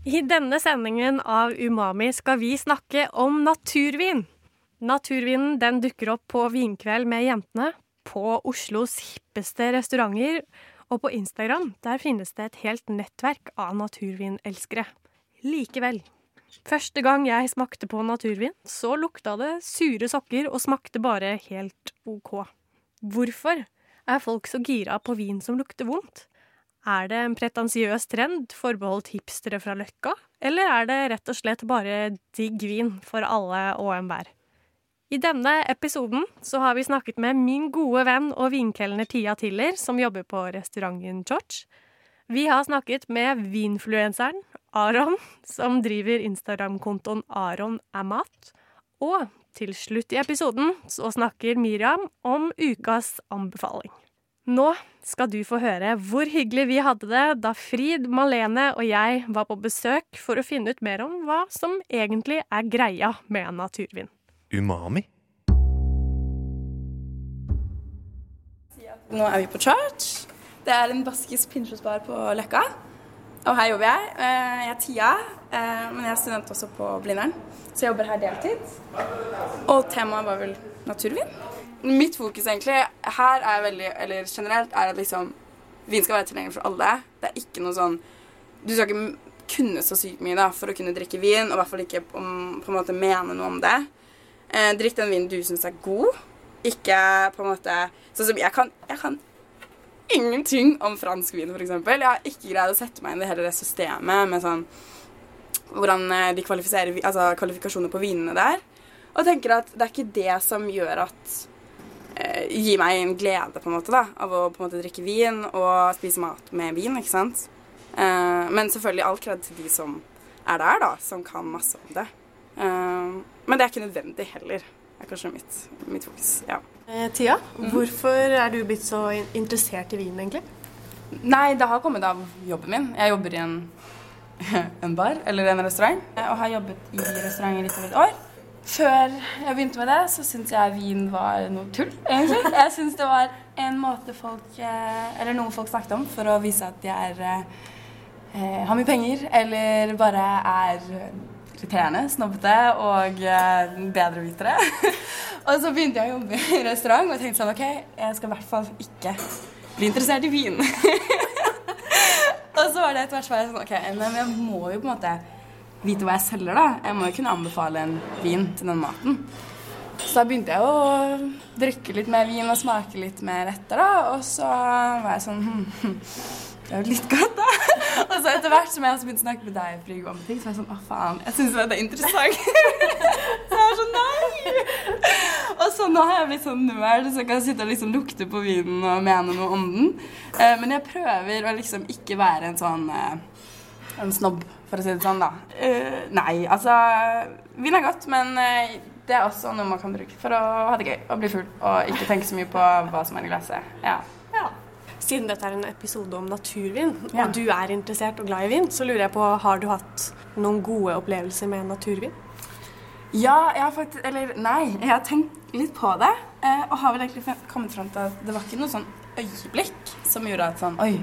I denne sendingen av Umami skal vi snakke om naturvin. Naturvinen den dukker opp på vinkveld med jentene, på Oslos hippeste restauranter, og på Instagram der finnes det et helt nettverk av naturvinelskere. Likevel. Første gang jeg smakte på naturvin, så lukta det sure sokker og smakte bare helt OK. Hvorfor er folk så gira på vin som lukter vondt? Er det en pretensiøs trend forbeholdt hipstere fra Løkka, eller er det rett og slett bare digg vin for alle og enhver? I denne episoden så har vi snakket med min gode venn og vinkelner Tia Tiller, som jobber på restauranten George. Vi har snakket med vinfluenseren Aron, som driver Instagram-kontoen Aron er mat. Og til slutt i episoden så snakker Miriam om ukas anbefaling. Nå skal du få høre hvor hyggelig vi hadde det da Frid, Malene og jeg var på besøk for å finne ut mer om hva som egentlig er greia med naturvin. Umami. Nå er vi på Church. Det er en baskisk pinnekjøttbar på Løkka. Og her jobber jeg. Eh, Jeg er Tia, eh, men jeg er student også på Blindern. Så jeg jobber her deltid. Og temaet var vel naturvin. Mitt fokus egentlig her er veldig, eller generelt, er at liksom vin skal være tilgjengelig for alle. Det er ikke noe sånn Du skal ikke kunne så sykt mye da, for å kunne drikke vin, og i hvert fall ikke om, på en måte mene noe om det. Eh, drikk den vinen du syns er god. Ikke på en måte Sånn som jeg kan, jeg kan ingenting om fransk vin, f.eks. Jeg har ikke greid å sette meg inn i hele det systemet med sånn Hvordan eh, de kvalifiserer altså kvalifikasjoner på vinene der. Og tenker at det er ikke det som gjør at eh, Gir meg en glede, på en måte, da, av å på en måte drikke vin og spise mat med vin, ikke sant. Eh, men selvfølgelig all kred til de som er der, da, som kan masse om det. Eh, men det er ikke nødvendig heller. Det er kanskje mitt, mitt fokus. ja. Eh, Tia, hvorfor er du blitt så interessert i vin, egentlig? Nei, det har kommet av jobben min. Jeg jobber i en, en bar, eller en restaurant, og har jobbet i restauranter i litt over et år. Før jeg begynte med det, så syntes jeg vin var noe tull, egentlig. Jeg syntes det var en måte folk eh, Eller noe folk snakket om for å vise at de er eh, har mye penger, eller bare er irriterende, snobbete og eh, bedrevitere. og så begynte jeg å jobbe i restaurant og tenkte sånn OK, jeg skal i hvert fall ikke bli interessert i vin. og så var det etter hvert sånn OK, men jeg må jo på en måte vite hva jeg selger, da. Jeg må jo kunne anbefale en vin til den maten. Så da begynte jeg å drikke litt mer vin og smake litt mer etter, da. Og så var jeg sånn hm, hm, Det er jo litt godt, da. Og så etter hvert som jeg også begynte å snakke med deg, Frigg, om ting, så var jeg sånn Å, faen. Jeg syns det er interessant. så jeg var sånn Nei! Og så nå har jeg blitt sånn nerd, så jeg kan sitte og liksom lukte på vinen og mene noe om den. Eh, men jeg prøver å liksom ikke være en sånn eh, en snobb, for å si det sånn, da. Uh, nei, altså Vin er godt, men eh, det er også noe man kan bruke for å ha det gøy og bli full. Og ikke tenke så mye på hva som er i glasset. Ja. Siden dette er en episode om naturvin, Ja. og du er interessert og glad i vin, så lurer jeg på, har du hatt noen gode opplevelser med naturvin? ja, jeg har faktisk Eller nei, jeg har tenkt litt på det. eh, Og har vel egentlig kommet fram til at det var ikke noe sånn øyeblikk som gjorde at sånn Oi,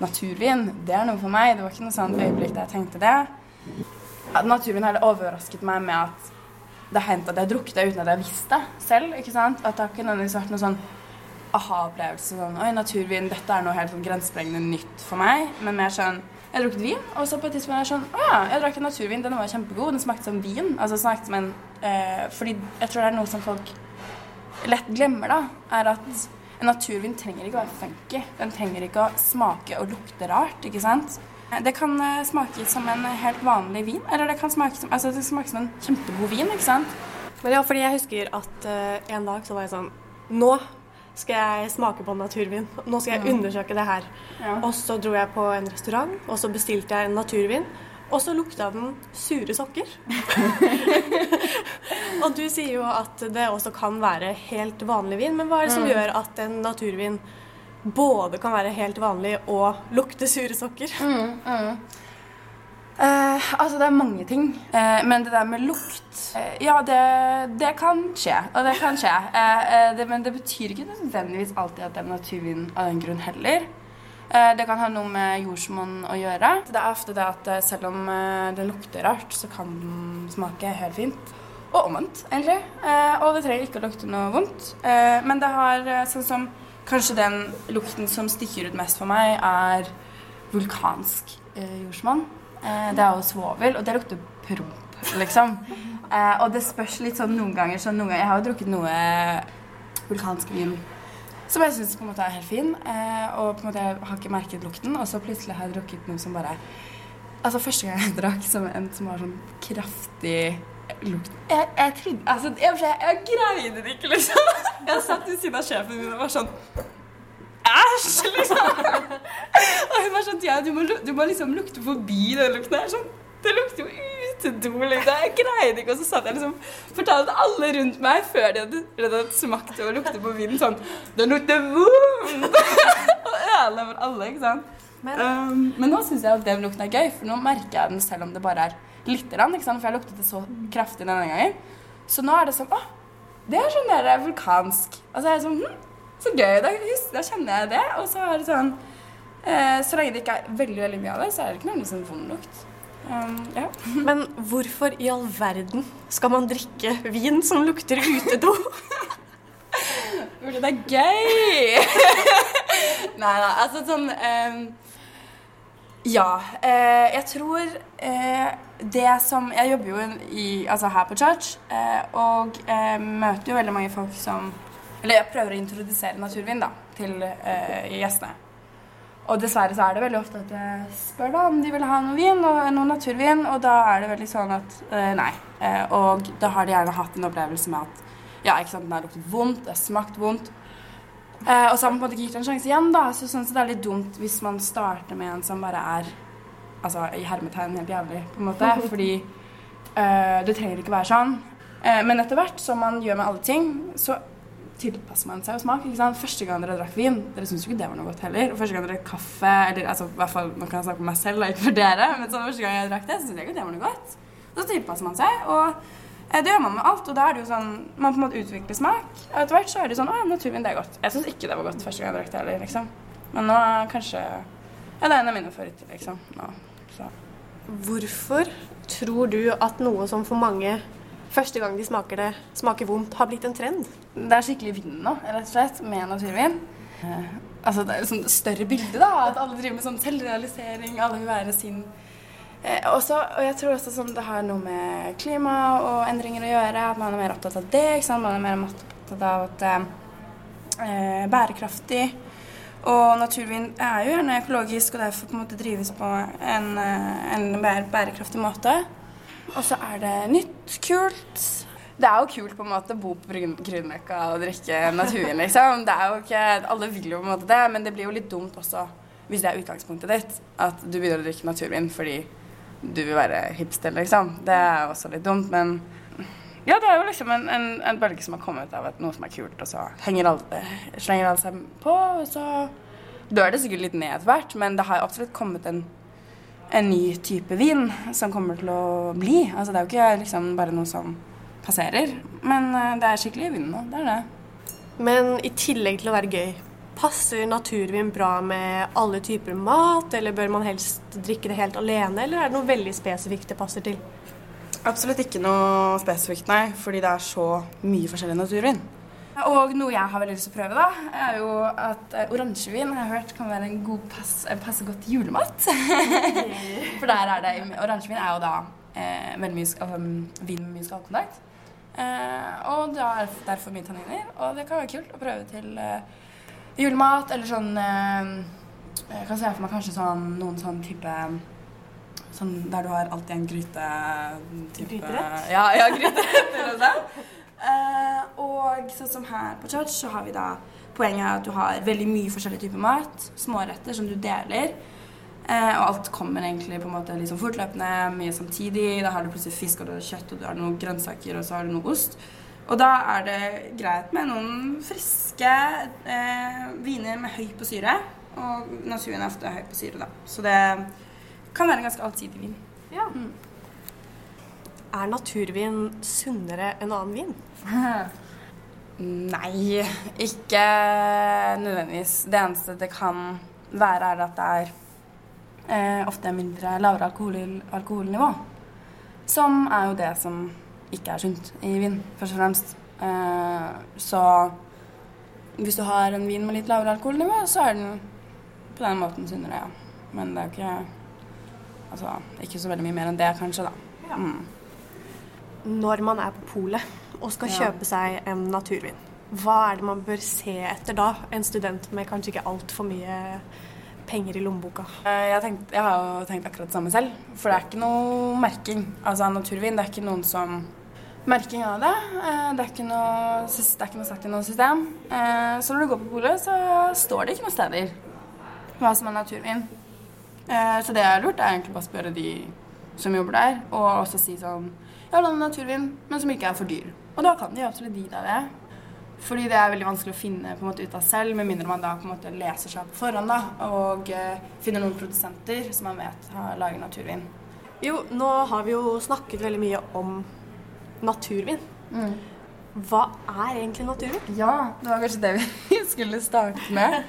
naturvin, det er noe for meg. Det var ikke noe sånn øyeblikk der jeg tenkte det. At naturvin hadde overrasket meg med at det har hendt at jeg drukket det uten at jeg visste det selv. ikke sant? At det har ikke nødvendigvis vært noe sånn aha-opplevelse. Sånn, Oi, naturvin, dette er noe helt sånn grensesprengende nytt for meg. Men mer sånn Jeg drukket vin, og så på et tidspunkt er jeg sånn Å ja, jeg drakk en naturvin. Den var kjempegod. Den smakte som vin. Altså smakte som en eh, Fordi jeg tror det er noe som folk lett glemmer, da. Er at en naturvin trenger ikke å være funky. Den trenger ikke å smake og lukte rart, ikke sant. Det kan eh, smake som en helt vanlig vin, eller det kan smake som, altså, det smake som en kjempegod vin, ikke sant. Men ja, fordi jeg husker at uh, en dag så var jeg sånn Nå skal jeg smake på naturvin. Nå skal jeg undersøke det her. Ja. Og så dro jeg på en restaurant, og så bestilte jeg en naturvin. og så lukta den sure sokker. og du sier jo at det også kan være helt vanlig vin, men hva er det som Mm. gjør at en naturvin både kan være helt vanlig og lukte sure sokker? Eh, altså, det er mange ting. Uh, men det der med lukt uh, Ja, det, det kan skje. Og det kan skje. Det, men det betyr ikke nødvendigvis alltid at det er naturvin av den grunn heller. Det kan ha noe med jordsmonn å gjøre. Det er ofte det at selv om det den lukter rart, så kan den smake helt fint. Og omvendt, egentlig. Eh, og det trenger ikke å lukte noe vondt. Eh, men det har eh, sånn som Kanskje den lukten som stikker ut mest for meg, er vulkansk eh, jordsmonn. Eh, det er jo svovel, og det lukter promp, liksom. Eh, og det spørs litt sånn noen ganger. Sånn noen ganger jeg har jo drukket noe vulkansk vin som jeg syns er helt fin. Og på en måte jeg har ikke merket lukten, og så plutselig har jeg drukket noe som bare Altså Første gang jeg drakk som en som var sånn kraftig lukt Jeg, jeg trodde Altså, jeg, jeg, jeg greide det ikke, liksom. Jeg satt ved siden av sjefen min og var sånn Æsj! Liksom. Og hun var sånn Ja, du må, du må liksom lukte forbi den lukten her. Sånn, det lukter jo utedo, liksom. Jeg greide ikke. Og så satt jeg liksom fortalte alle rundt meg før de hadde, de hadde smakt og luktet på vinen sånn Det lukter vondt! og ødela for alle, ikke sant. Men Um, men nå syns jeg at den lukten er gøy, for nå merker jeg den selv om det bare er lite grann. For jeg luktet det så kraftig denne gangen. Så nå er det sånn Å, det er sånn der vulkansk. Og så er jeg sånn hm, Så gøy. Da, da kjenner jeg det. Og så er det sånn eh, Så lenge det ikke er veldig veldig mye av det, så er det ikke noe liksom vond lukt. Um, ja. Men hvorfor i all verden skal man drikke vin som lukter utedo? Fordi det er gøy! nei, da, altså sånn ehm, Ja. eh, jeg tror eh, det som Jeg jobber jo i, altså her på church, eh, og eh, møter jo veldig mange folk som Eller jeg prøver å introdusere naturvin da, til eh, gjestene. Og dessverre så er det veldig ofte at jeg spør da om de vil ha noe vin, og noe naturvin, og da er det veldig sånn at eh, nei. Og da har de gjerne hatt en opplevelse med at ja, ikke sant, den har luktet vondt, det har smakt vondt. Eh, og så har man på en måte ikke gitt en sjanse igjen, da. Så sånn det er litt dumt hvis man starter med en som bare er altså, i hermetegn helt jævlig, på en måte. Fordi uh, det trenger ikke være sånn. Uh, men etter hvert som man gjør med alle ting, så tilpasser man seg jo smak. ikke sant? Første gang dere drakk vin, dere syntes jo ikke det var noe godt heller. Og første gang dere drakk kaffe, eller altså, i hvert fall, nå kan jeg snakke om meg selv, og ikke for dere, men så, første gang jeg drakk det, så syntes jeg ikke det var noe godt. Så tilpasser man seg, og det gjør man med alt. Og da er det jo sånn, man på en måte utvikler smak. Og etter hvert så er det sånn, å ja, naturvin, det er godt. Jeg syns ikke det var godt første gang jeg drakk det heller, liksom. Men nå er kanskje, ja, det er en av mine favoritter, liksom. Nå, så. Hvorfor tror du at noe som for mange første gang de smaker det, smaker vondt, har blitt en trend? Det er skikkelig vind nå, rett og slett, med naturvin. Eh, altså, det er jo sånn større bilde, da. At alle driver med sånn selvrealisering. Alle vil være sin eh, også, Og jeg tror også sånn, det har noe med klima og endringer å gjøre. At man er mer opptatt av det. Man er mer opptatt av at eh, eh, bærekraftig. Og naturvin er jo gjerne økologisk og derfor på en måte drives på en, eh, en mer bærekraftig måte. Og så er det nytt, kult. Det er jo kult på en måte å bo på Grün- Grünerløkka og drikke naturvin, liksom. Det er jo ikke, alle vil jo på en måte det, men det blir jo litt dumt også, hvis det er utgangspunktet ditt, at du begynner å drikke naturvin fordi du vil være hipster, liksom. Det er også litt dumt, men ja, det er jo liksom en, en, en bølge som har kommet av noe som er kult, og så alle, slenger alle seg på, og så dør det sikkert litt ned etter hvert, men det har absolutt kommet en en ny type vin som kommer til å bli. Altså, det er jo ikke liksom bare noe som passerer, men eh, det er skikkelig vin nå. Det er det. Men i tillegg til å være gøy, passer naturvin bra med alle typer mat, eller bør man helst drikke det helt alene, eller er det noe veldig spesifikt det passer til? Absolutt ikke noe spesifikt, nei, fordi det er så mye forskjellig naturvin. Og noe jeg har veldig lyst til å prøve, da, er jo at oransjevin jeg har hørt kan være en god pass, eh, passe godt julemat. For der er det Oransjevin er jo da eh, veldig mye altså, vin med mye skallkontakt. Eh, og det er derfor mye tanniner. Og det kan være kult å prøve til eh, julemat eller sånn eh, Jeg kan se for meg kanskje sånn noen sånn type Sånn der du har alltid en gryte type, Gryterett? Ja, ja gryterett. sånt. Eh, og sånn som her på church, så har vi da poenget er at du har veldig mye forskjellig type mat. Småretter som du deler. Uh, og alt kommer egentlig på en måte liksom fortløpende, mye samtidig. Da har du plutselig fisk, og du har kjøtt, og du har noen grønnsaker, og så har du noe ost. Og da er det greit med noen friske eh, viner med høy på syre. Og naturen er ofte høy på syre, da. Så det kan være en ganske allsidig vin. Ja. Er naturvin sunnere enn annen vin? Nei, ikke nødvendigvis. Det eneste det kan være, er at det er eh, ofte mindre lavere alkohol, alkoholnivå. Som er jo det som ikke er sunt i vin, først og fremst. Eh, så hvis du har en vin med litt lavere alkoholnivå, så er den på den måten sunnere, ja. Men det er jo ikke Altså, ikke så veldig mye mer enn det, kanskje, da. Mm. Når man er på polet og skal Ja. kjøpe seg en naturvin, hva er det man bør se etter da? En student med kanskje ikke altfor mye penger i lommeboka. Eh, Jeg, tenkt, jeg har jo tenkt akkurat det samme selv. For det er ikke noe merking. Altså naturvin, det er ikke noen som Merking av det. eh, Det er ikke noe, det er ikke noe sagt i noe system. Eh, Så når du går på polet, så står det ikke noen steder hva som er naturvin. Eh, Så det jeg har gjort, er egentlig bare å spørre de som jobber der, og også si sånn Ja, er naturvin, men som ikke er for dyr. Og da kan de absolutt gi deg det. Fordi det er veldig vanskelig å finne på en måte ut av selv, med mindre man da på en måte leser seg på forhånd da, og finner noen produsenter som man vet har lager naturvin. Jo, nå har vi jo snakket veldig mye om naturvin. Hva er egentlig naturvin? Ja, det var kanskje det vi skulle starte med.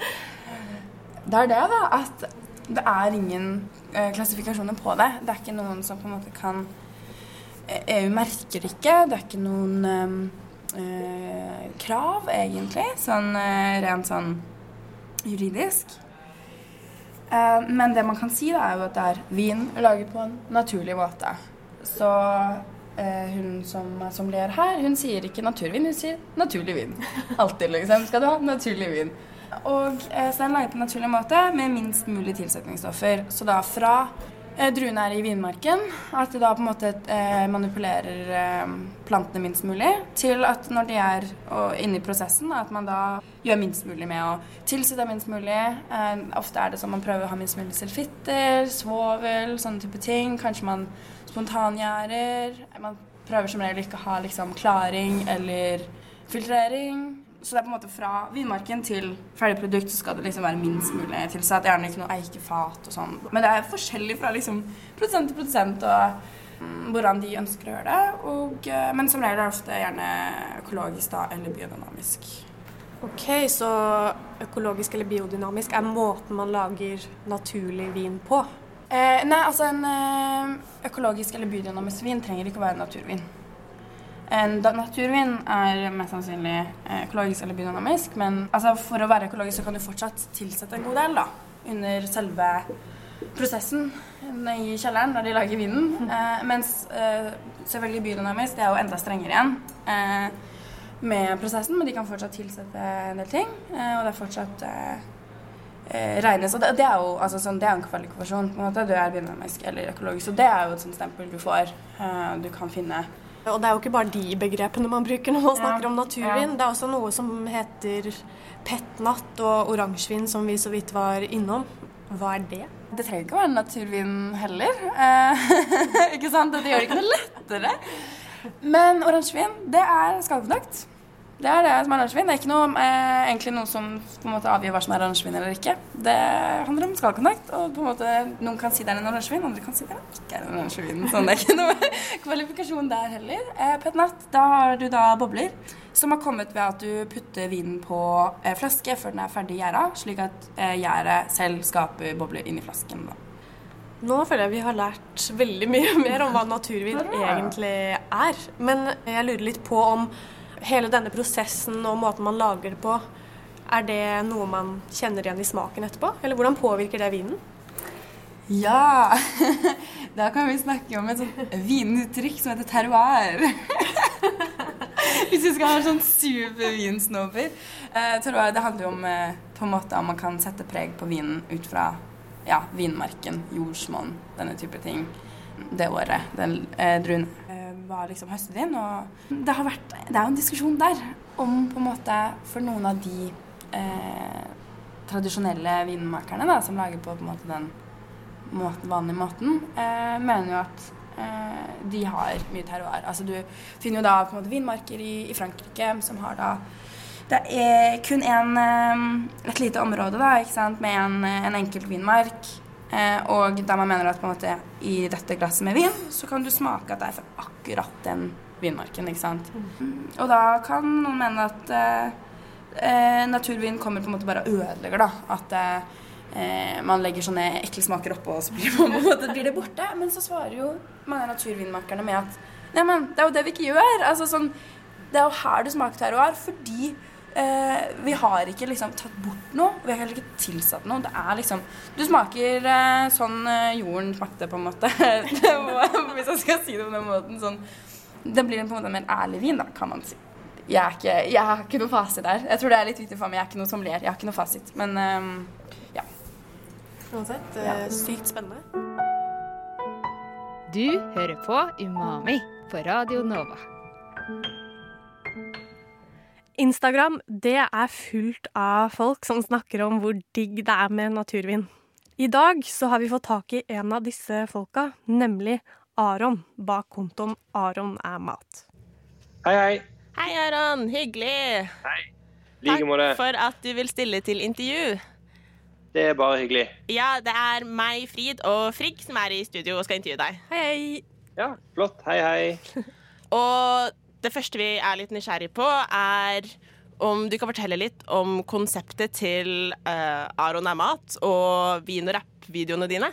Det er det, da, at det er ingen eh, klassifikasjoner på det. Det er ikke noen som på en måte kan eh, EU merker ikke. Det er ikke noen eh, eh, krav, egentlig, sånn eh, rent sånn juridisk. Eh, men det man kan si, da, er jo at det er vin laget på en naturlig måte. Så eh, hun som er sommelier her, hun sier ikke naturvin, hun sier naturlig vin. Alltid, liksom. Skal du ha naturlig vin. Og eh, så den laget på en naturlig måte med minst mulig tilsetningsstoffer. Så da fra eh, druene er i vinmarken, at de da på en måte eh, manipulerer eh, plantene minst mulig, til at når de er og, inne i prosessen, at man da gjør minst mulig med å tilsette minst mulig. Eh, ofte er det sånn man prøver å ha minst mulig sulfitter, svovel, sånne type ting. Kanskje man spontangjærer. Man prøver som regel ikke å ha liksom klaring eller filtrering. Så det er på en måte fra vinmarken til ferdig produkt så skal det liksom være minst mulig tilsatt. Gjerne ikke noe eikefat og sånn. Men det er forskjellig fra liksom produsent til produsent og mm, hvordan de ønsker å gjøre det. Og, eh, men som regel er det ofte gjerne økologisk da, eller biodynamisk. Ok, så økologisk eller biodynamisk er måten man lager naturlig vin på. Eh, nei, altså en eh, økologisk eller biodynamisk vin trenger ikke å være naturvin. En naturvin er mest sannsynlig eh, økologisk eller biodynamisk, men altså, for å være økologisk så kan du fortsatt tilsette en god del da, under selve prosessen i kjelleren når de lager vinen. Eh, mens eh, selvfølgelig biodynamisk det er jo enda strengere igjen eh, med prosessen, men de kan fortsatt tilsette en del ting, eh, og det er fortsatt eh, eh, regnes. Og det, det er jo altså, sånn, det er en kvalifikasjon. på en måte, Du er biodynamisk eller økologisk. Så det er jo et sånt stempel du får. eh, du kan finne Og det er jo ikke bare de begrepene man bruker når man Ja, snakker om naturvin. ja. Det er også noe som heter petnat og oransjevin, som vi så vidt var innom. Hva er det? Det trenger ikke å være naturvin heller. Eh, ikke sant? Det gjør det ikke noe lettere. Men oransjevin, det er skallkontakt. Det er det som er lunsjvin. Det er ikke noe, eh, egentlig noe som på en måte avgjør hva som er lunsjvin eller ikke. Det handler om skallkontakt, og på en måte noen kan si det er en lunsjvin, andre kan si det ikke er en lunsjvin. Sånn, det er ikke noe kvalifikasjon der heller. Eh, Petnat, da har du da bobler som har kommet ved at du putter vinen på eh, flaske før den er ferdig gjæra, slik at eh, gjæret selv skaper bobler inni flasken. Da. Nå føler jeg vi har lært veldig mye mer om hva naturvin egentlig er. Men jeg lurer litt på om hele denne prosessen og måten man lager det på, er det noe man kjenner igjen i smaken etterpå? Eller hvordan påvirker det vinen? Ja! Da kan vi snakke om et sånt vinuttrykk som heter terroir. Hvis vi skal ha sånn supervinsnober. Eh, terroir det handler jo om eh, på en måte om man kan sette preg på vinen ut fra ja, vinmarken, jordsmonn, denne type ting. Det året den eh, druen var liksom høstet inn. Og det, vært, det er jo en diskusjon der om på en måte for noen av de eh, tradisjonelle vinmakerne da, som lager på, på måte den måten, vanlige måten, eh, mener jo at eh, de har mye terroir. Altså du finner jo da på en måte vinmarker i, i Frankrike som har da det er kun en, eh, et lite område da, med en, en enkelt vinmark. Eh, og der man mener at måte i dette glasset med vin, så kan du smake at det er fra akkurat den vinmarken. ikke sant? Mm. Og da kan noen mene at eh, eh, naturvin kommer på en måte bare og ødelegger, da. At eh, man legger sånne ekle smaker oppå, og så blir, på en måte, blir det borte. Men så svarer jo mange av naturvinmakerne med at neimen, det er jo det vi ikke gjør. Altså sånn Det er jo her du smaker terroir, fordi Eh, vi har ikke liksom tatt bort noe. Vi har heller ikke tilsatt noe. Det er liksom Du smaker eh, sånn eh, jorden smakte, på en måte. Hvis jeg skal si det på den måten. Sånn. Det blir på en måte en mer ærlig vin, da, kan man si. Jeg, er ikke, jeg har ikke noe fasit der. Jeg tror det er litt viktig for meg. Jeg er ikke noe som ler. Jeg har ikke noe fasit. Men eh, ja. Uansett, ja. sykt spennende. Du hører på Umami på Radio Nova. Instagram det er fullt av folk som snakker om hvor digg det er med naturvin. I dag så har vi fått tak i en av disse folka, nemlig Aron, bak kontoen Aron er mat. Hei, hei. Hei, Aron. Hyggelig. Hei. Like måte. Takk for at du vil stille til intervju. Det er bare hyggelig. Ja, det er meg, Frid og Frigg som er i studio og skal intervjue deg. Hei, hei. Ja, flott. Hei, hei. Og det første vi er litt nysgjerrig på, er om du kan fortelle litt om konseptet til uh, Aron er mat og vin- og rapp-videoene dine.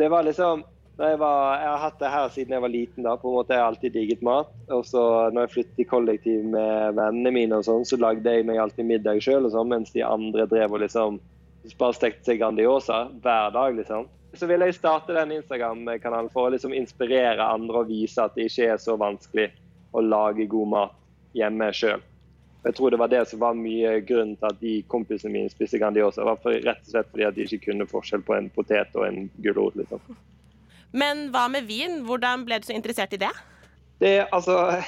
Det var liksom jeg, var, jeg, har hatt det her siden jeg var liten. da, på en måte Jeg har alltid digget mat. Og så når jeg flyttet i kollektiv med vennene mine, og sånn, så lagde jeg meg alltid middag sjøl, sånn, mens de andre drev og liksom bare stekte seg Grandiosa hver dag. liksom. Så ville jeg starte den Instagram-kanalen for å liksom inspirere andre og vise at det ikke er så vanskelig å lage god mat hjemme sjøl. Jeg tror det var det som var mye grunnen til at de kompisene mine spiste Grandiosa. var for, rett og slett fordi at de ikke kunne forskjell på en potet og en gulrot. Liksom. Men hva med vin? Hvordan ble du så interessert i det? Det altså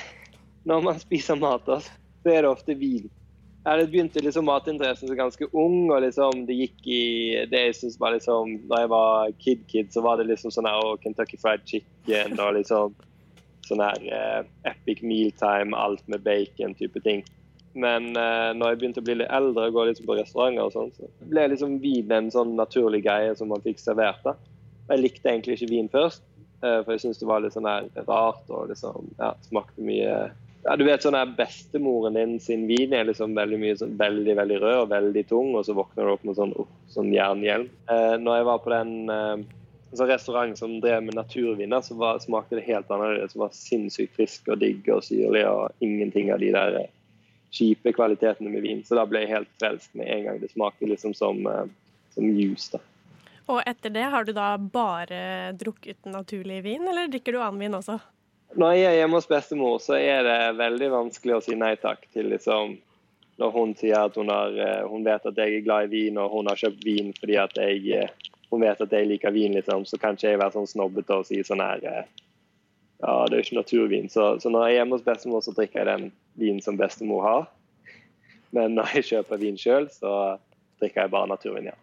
Når man spiser mat, altså, så er det ofte vin. Jeg begynte liksom matinteressen som ganske ung, og liksom det gikk i det jeg synes var liksom Da jeg var kid-kid, så var det liksom sånn her Kentucky Fried Chicken og liksom sånn her eh, epic mealtime, alt med bacon-type ting. Men eh, når jeg begynte å bli litt eldre og gå liksom på restauranter, og sånn, så ble liksom vin en sånn naturlig greie som man fikk servert. da. Jeg likte egentlig ikke vin først, eh, for jeg syntes det var litt sånn her rart og liksom, ja, smakte mye ja, Du vet sånn her bestemoren din sin vin er liksom veldig mye sånn, veldig veldig rød og veldig tung, og så våkner du opp med sånn, uh, sånn jernhjelm. Eh, når jeg var på den eh, en sånn restaurant som drev med naturviner, så var, smakte det helt annerledes. Det var sinnssykt frisk og digg og syrlig og ingenting av de der eh, kjipe kvalitetene med vin. Så da ble jeg helt frelst med en gang. Det smakte liksom som, uh, som juice. da. Og etter det har du da bare drukket naturlig vin, eller drikker du annen vin også? Når jeg er hjemme hos bestemor, så er det veldig vanskelig å si nei takk til liksom Når hun sier at hun, har, eh, hun vet at jeg er glad i vin, og hun har kjøpt vin fordi at jeg hun vet at jeg liker vin, liksom, så kan ikke jeg være sånn snobbete og si sånn her eh, Ja, det er jo ikke naturvin. Så, så, når jeg er hjemme hos bestemor, så drikker jeg den vinen som bestemor har. Men når jeg kjøper vin sjøl, så drikker jeg bare naturvin, ja.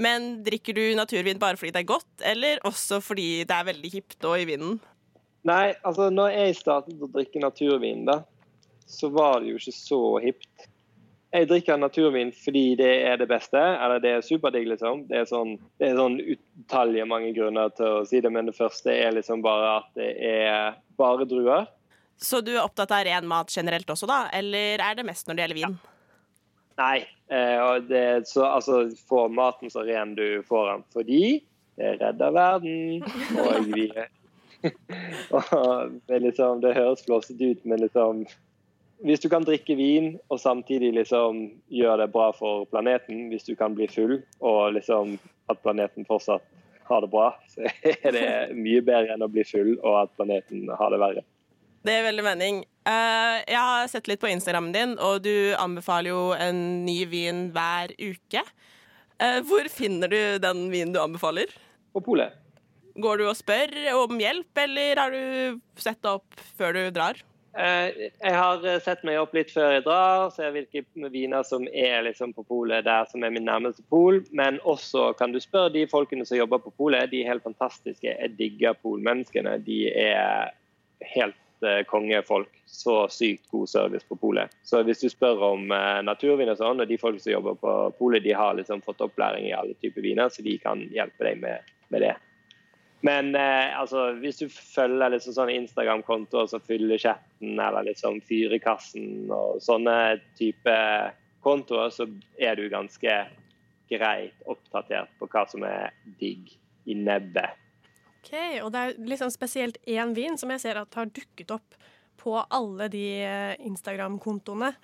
Men drikker du naturvin bare fordi det er godt, eller også fordi det er veldig hipt og i vinden? Nei, altså når jeg startet å drikke naturvin, da, så var det jo ikke så hipt. Jeg drikker naturvin fordi det er det beste, eller det er superdigg, liksom. Det er sånn, det er sånn utallige mange grunner til å si det, men det første er liksom bare at det er bare druer. Så du er opptatt av ren mat generelt også, da? Eller er det mest når det gjelder vin? Ja. Nei. Eh, det, så, altså, få maten så ren du får den, fordi det redder verden. Og vi og det, liksom, det høres flåsete ut, men liksom hvis du kan drikke vin og samtidig liksom gjøre det bra for planeten, hvis du kan bli full og liksom at planeten fortsatt har det bra, så er det mye bedre enn å bli full og at planeten har det verre. Det er veldig mening. Eh, jeg har sett litt på Instagrammen din, og du anbefaler jo en ny vin hver uke. Eh, hvor finner du den vinen du anbefaler? På polet. Går du og spør om hjelp, eller har du sett det opp før du drar? Eh, Jeg har eh, sett meg opp litt før jeg drar, ser hvilke viner som er liksom på polet der som er min nærmeste pol. Men også kan du spørre de folkene som jobber på polet. De er helt fantastiske. Jeg digger polmenneskene. De er helt uh, kongefolk. Så sykt god service på polet. Så hvis du spør om uh, naturvin og sånn, og de folk som jobber på polet, de har liksom fått opplæring i alle typer viner, så de kan hjelpe deg med, med det. Men eh, altså, hvis du følger liksom sånne Instagram-kontoer som fyller chatten eller liksom Fyrekassen og sånne type kontoer, så er du ganske greit oppdatert på hva som er digg i nebbet. Ok, Og det er liksom spesielt én vin som jeg ser at har dukket opp på alle de eh, Instagram-kontoene.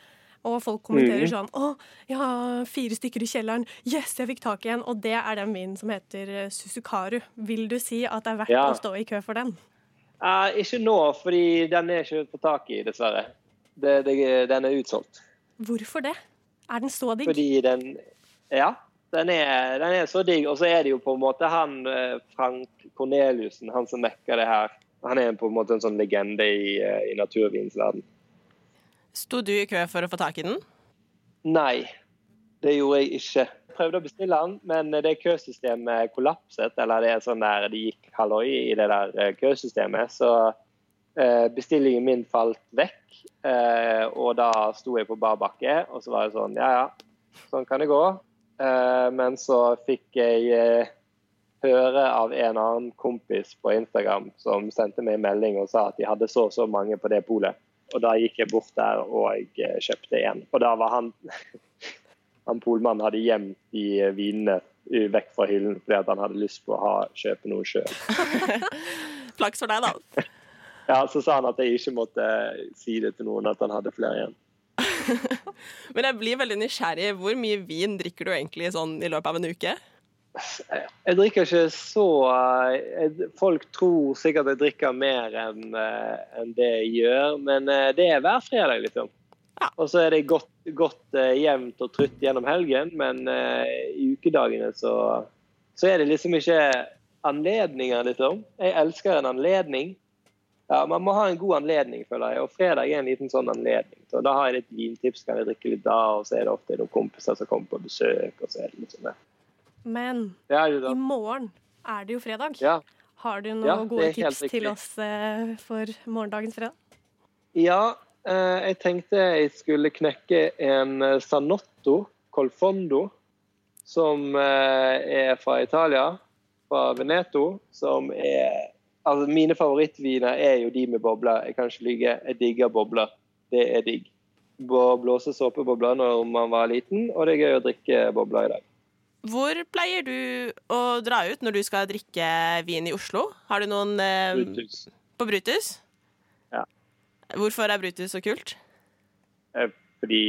Og folk kommenterer mm. sånn 'Å, jeg har fire stykker i kjelleren. Yes, jeg fikk tak i en.' Og det er den vinen som heter eh, Suzukaru. Vil du si at det er verdt Ja. å stå i kø for den? Uh, ikke nå, fordi den er ikke på tak i, dessverre. Det, det, den er utsolgt. Hvorfor det? Er den så digg? Fordi den Ja, den er, den er så digg. Og så er det jo på en måte han eh, Frank Corneliussen, han som mekker det her. Han er på en måte en sånn legende i, i naturvinsverden. Sto du i kø for å få tak i den? Nei, det gjorde jeg ikke. Jeg prøvde å bestille den, men det køsystemet kollapset. Eller det er sånn der det gikk halloi i det der eh, køsystemet. Så eh, bestillingen min falt vekk. Eh, og da sto jeg på bar bakke, og så var det sånn Ja, ja, sånn kan det gå. Men så fikk jeg høre av en annen kompis på Instagram som sendte meg en melding og sa at de hadde så og så mange på det polet. Og da gikk jeg bort der og jeg eh, kjøpte en. Og da var han han polmannen hadde gjemt de eh, vinene vekk fra hyllen fordi han hadde lyst på å ha, kjøpe noe sjøl. Flaks for deg, da. Ja, så sa han at jeg ikke måtte si det til noen at han hadde flere igjen. Men jeg blir veldig nysgjerrig. Hvor mye vin drikker du egentlig sånn i løpet av en uke? Jeg drikker ikke så eh, jeg- Folk tror sikkert jeg drikker mer enn en det jeg gjør, men eh, det er hver fredag, liksom. Ja. Og så er det godt, godt eh, jevnt og trutt gjennom helgen, men uh, i ukedagene så, så er det liksom ikke anledninger, liksom. Jeg elsker en anledning. Ja, Man må ha en god anledning, føler jeg, og fredag er en liten sånn anledning. Så Da har jeg litt vintips, kan jeg drikke litt da, og så er det ofte noen kompiser som kommer på besøk. og så er det liksom det. Men i morgen er det jo fredag. Ja. Har du noen Ja, gode tips til oss eh, for morgendagens fredag? Ja, eh, jeg tenkte jeg skulle knekke en eh, Sanotto Colfondo, som er fra Italia, fra Veneto, som er Altså, mine favorittviner er jo de med bobler. Jeg kan ikke lyve. Jeg digger bobler. Det er digg. Blåse såpebobler når man var liten, og det er gøy å drikke bobler i dag. Hvor pleier du å dra ut når du skal drikke vin i Oslo? Har du noen eh, Brutus. på Brutus? Ja. Hvorfor er Brutus så kult? Eh, Fordi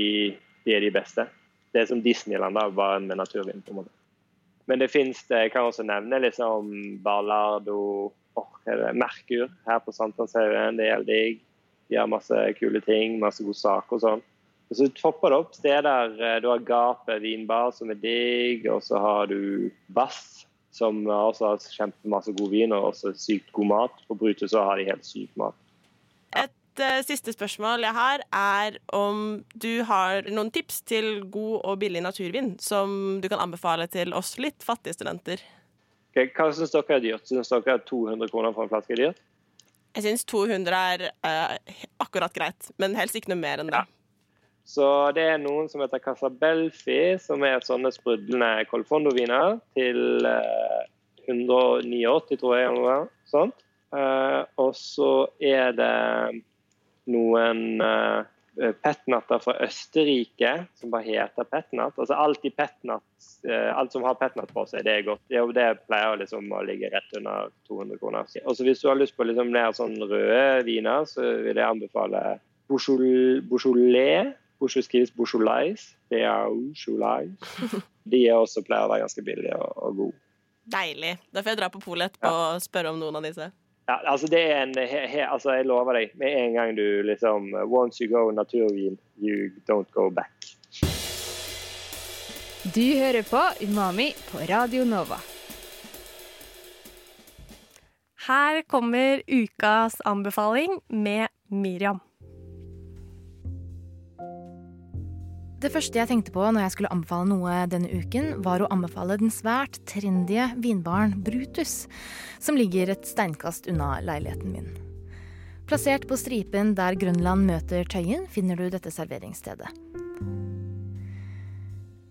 de er de beste. Det er som Disneyland, da, bare med naturvin. på en måte. Men det fins Jeg kan også nevne liksom Ballardo, er Merkur her på Sankthanshaugen. Det er helt digg. De har masse kule ting, masse god sak og sånn. Og så topper det opp steder. eh, Du har Gapet vinbar, som er digg. Og så har du Bass, som også har kjempemasse god vin og også sykt god mat. På Brutus så har de helt syk mat. Et uh, siste spørsmål jeg har, er om du har noen tips til god og billig naturvin som du kan anbefale til oss litt fattige studenter. Hva syns dere er dyrt? Syns dere at 200 kroner for en flaske er dyrt? Jeg syns 200 er uh, akkurat greit, men helst ikke noe mer enn det. Så det er noen som heter Casabelfi, som er sånne sprudlende Colfondo-viner til eh, 189, tror jeg, eller sånt. Eh, og så er det noen uh, petnatter fra Østerrike som bare heter petnat. Altså alt petnat, eh, alt som har petnat på seg, det er godt. Det, det pleier liksom å ligge rett under 200 kroner. Også hvis du har lyst på liksom mer sånn røde viner, så vil jeg anbefale Beaujol- Beaujolais. Beaujolais skrives Beaujolais. Det er Beaujolais. De er også pleier å være ganske billige og, og gode. Deilig. Da får jeg dra på polet etterpå og spørre om noen av disse. Ja, altså det er en, he, he, altså jeg lover deg, med en gang du liksom Once you go naturvin, you don't go back. Du hører på Umami på Radio Nova. Her kommer ukas anbefaling med Miriam. Det første jeg tenkte på når jeg skulle anbefale noe denne uken, var å anbefale den svært trendy vinbaren Brutus, som ligger et steinkast unna leiligheten min. Plassert på stripen der Grønland møter Tøyen, finner du dette serveringsstedet.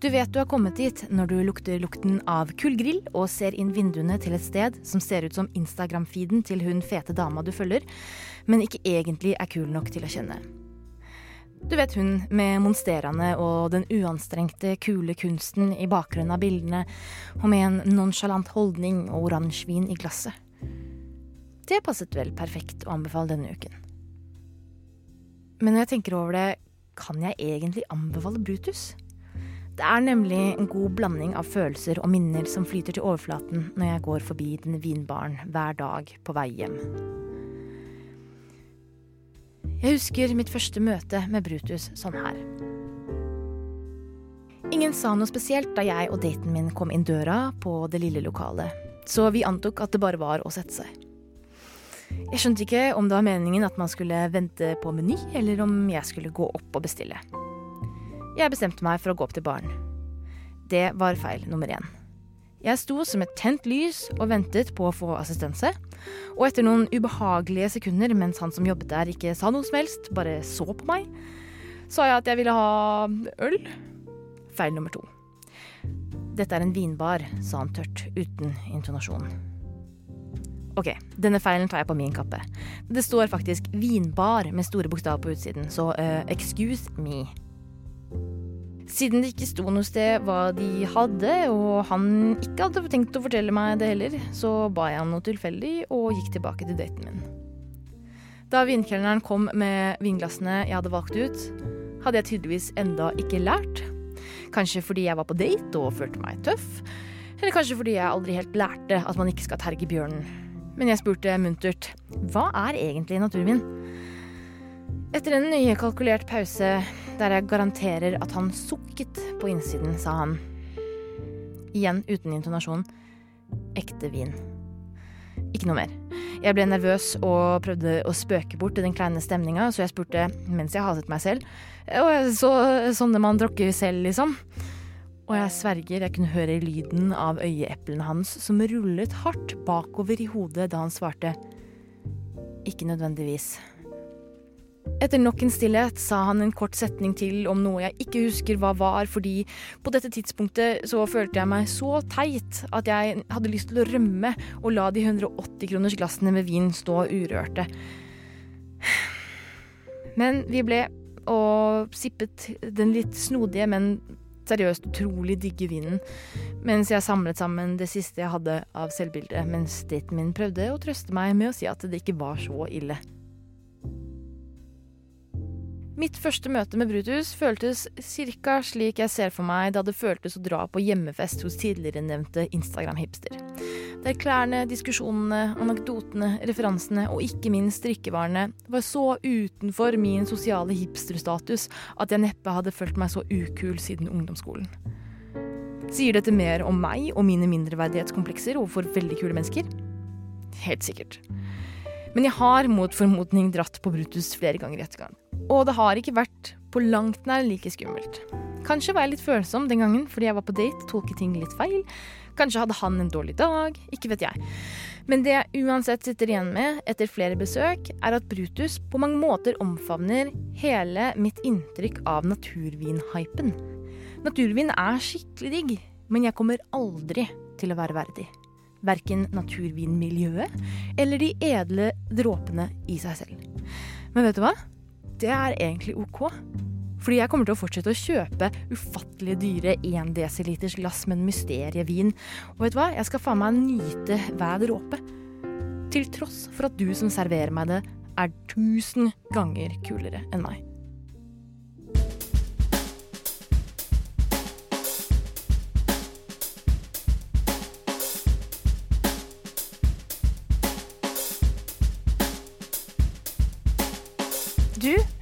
Du vet du har kommet dit når du lukter lukten av kullgrill og ser inn vinduene til et sted som ser ut som Instagram-feeden til hun fete dama du følger, men ikke egentlig er kul nok til å kjenne. Du vet hun med monsterene og den uanstrengte, kule kunsten i bakgrunnen av bildene, og med en nonsjalant holdning og oransjevin i glasset. Det passet vel perfekt å anbefale denne uken. Men når jeg tenker over det, kan jeg egentlig anbefale Brutus? Det er nemlig en god blanding av følelser og minner som flyter til overflaten når jeg går forbi denne vinbaren hver dag på vei hjem. Jeg husker mitt første møte med Brutus sånn her. Ingen sa noe spesielt da jeg og daten min kom inn døra på det lille lokalet, så vi antok at det bare var å sette seg. Jeg skjønte ikke om det var meningen at man skulle vente på meny, eller om jeg skulle gå opp og bestille. Jeg bestemte meg for å gå opp til baren. Det var feil nummer én. Jeg sto som et tent lys og ventet på å få assistanse. Og etter noen ubehagelige sekunder mens han som jobbet der ikke sa noe som helst, bare så på meg, sa jeg at jeg ville ha øl. Feil nummer to. Dette er en vinbar, sa han tørt, uten intonasjon. Ok, denne feilen tar jeg på min kappe. Det står faktisk vinbar med store bokstaver på utsiden, så uh, excuse me. Siden det ikke sto noe sted hva de hadde, og han ikke hadde tenkt å fortelle meg det heller, så ba jeg han noe tilfeldig og gikk tilbake til daten min. Da vinkelneren kom med vinglassene jeg hadde valgt ut, hadde jeg tydeligvis enda ikke lært. Kanskje fordi jeg var på date og følte meg tøff, eller kanskje fordi jeg aldri helt lærte at man ikke skal terge bjørnen. Men jeg spurte muntert hva er egentlig naturvin? Etter en nøye kalkulert pause der jeg garanterer at han sukket på innsiden, sa han. Igjen uten intonasjon. Ekte vin. Ikke noe mer. Jeg ble nervøs og prøvde å spøke bort den kleine stemninga, så jeg spurte mens jeg hatet meg selv. Og så, sånne man drukker selv, liksom. Og jeg sverger jeg kunne høre lyden av øyeeplene hans som rullet hardt bakover i hodet da han svarte ikke nødvendigvis. Etter nok en stillhet sa han en kort setning til om noe jeg ikke husker hva var, fordi på dette tidspunktet så følte jeg meg så teit at jeg hadde lyst til å rømme og la de 180 kroners glassene med vin stå urørte. Men vi ble og sippet den litt snodige, men seriøst utrolig digge vinen, mens jeg samlet sammen det siste jeg hadde av selvbildet, mens daten min prøvde å trøste meg med å si at det ikke var så ille. Mitt første møte med Brutus føltes ca. slik jeg ser for meg da det føltes å dra på hjemmefest hos tidligere nevnte Instagram-hipster. Der klærne, diskusjonene, anekdotene, referansene og ikke minst drikkevarene var så utenfor min sosiale hipsterstatus at jeg neppe hadde følt meg så ukul siden ungdomsskolen. Sier dette mer om meg og mine mindreverdighetskomplekser overfor veldig kule mennesker? Helt sikkert. Men jeg har mot formodning dratt på Brutus flere ganger i etterkant. Og det har ikke vært på langt nær like skummelt. Kanskje var jeg litt følsom den gangen fordi jeg var på date tolket ting litt feil. Kanskje hadde han en dårlig dag. Ikke vet jeg. Men det jeg uansett sitter igjen med etter flere besøk, er at Brutus på mange måter omfavner hele mitt inntrykk av naturvinhypen. Naturvin er skikkelig digg, men jeg kommer aldri til å være verdig. Verken naturvinmiljøet eller de edle dråpene i seg selv. Men vet du hva? det er egentlig ok. Fordi jeg kommer til å fortsette å kjøpe ufattelig dyre 1 dl glass med en mysterievin. Og vet du hva, jeg skal faen meg nyte hver dråpe. Til tross for at du som serverer meg det, er tusen ganger kulere enn meg.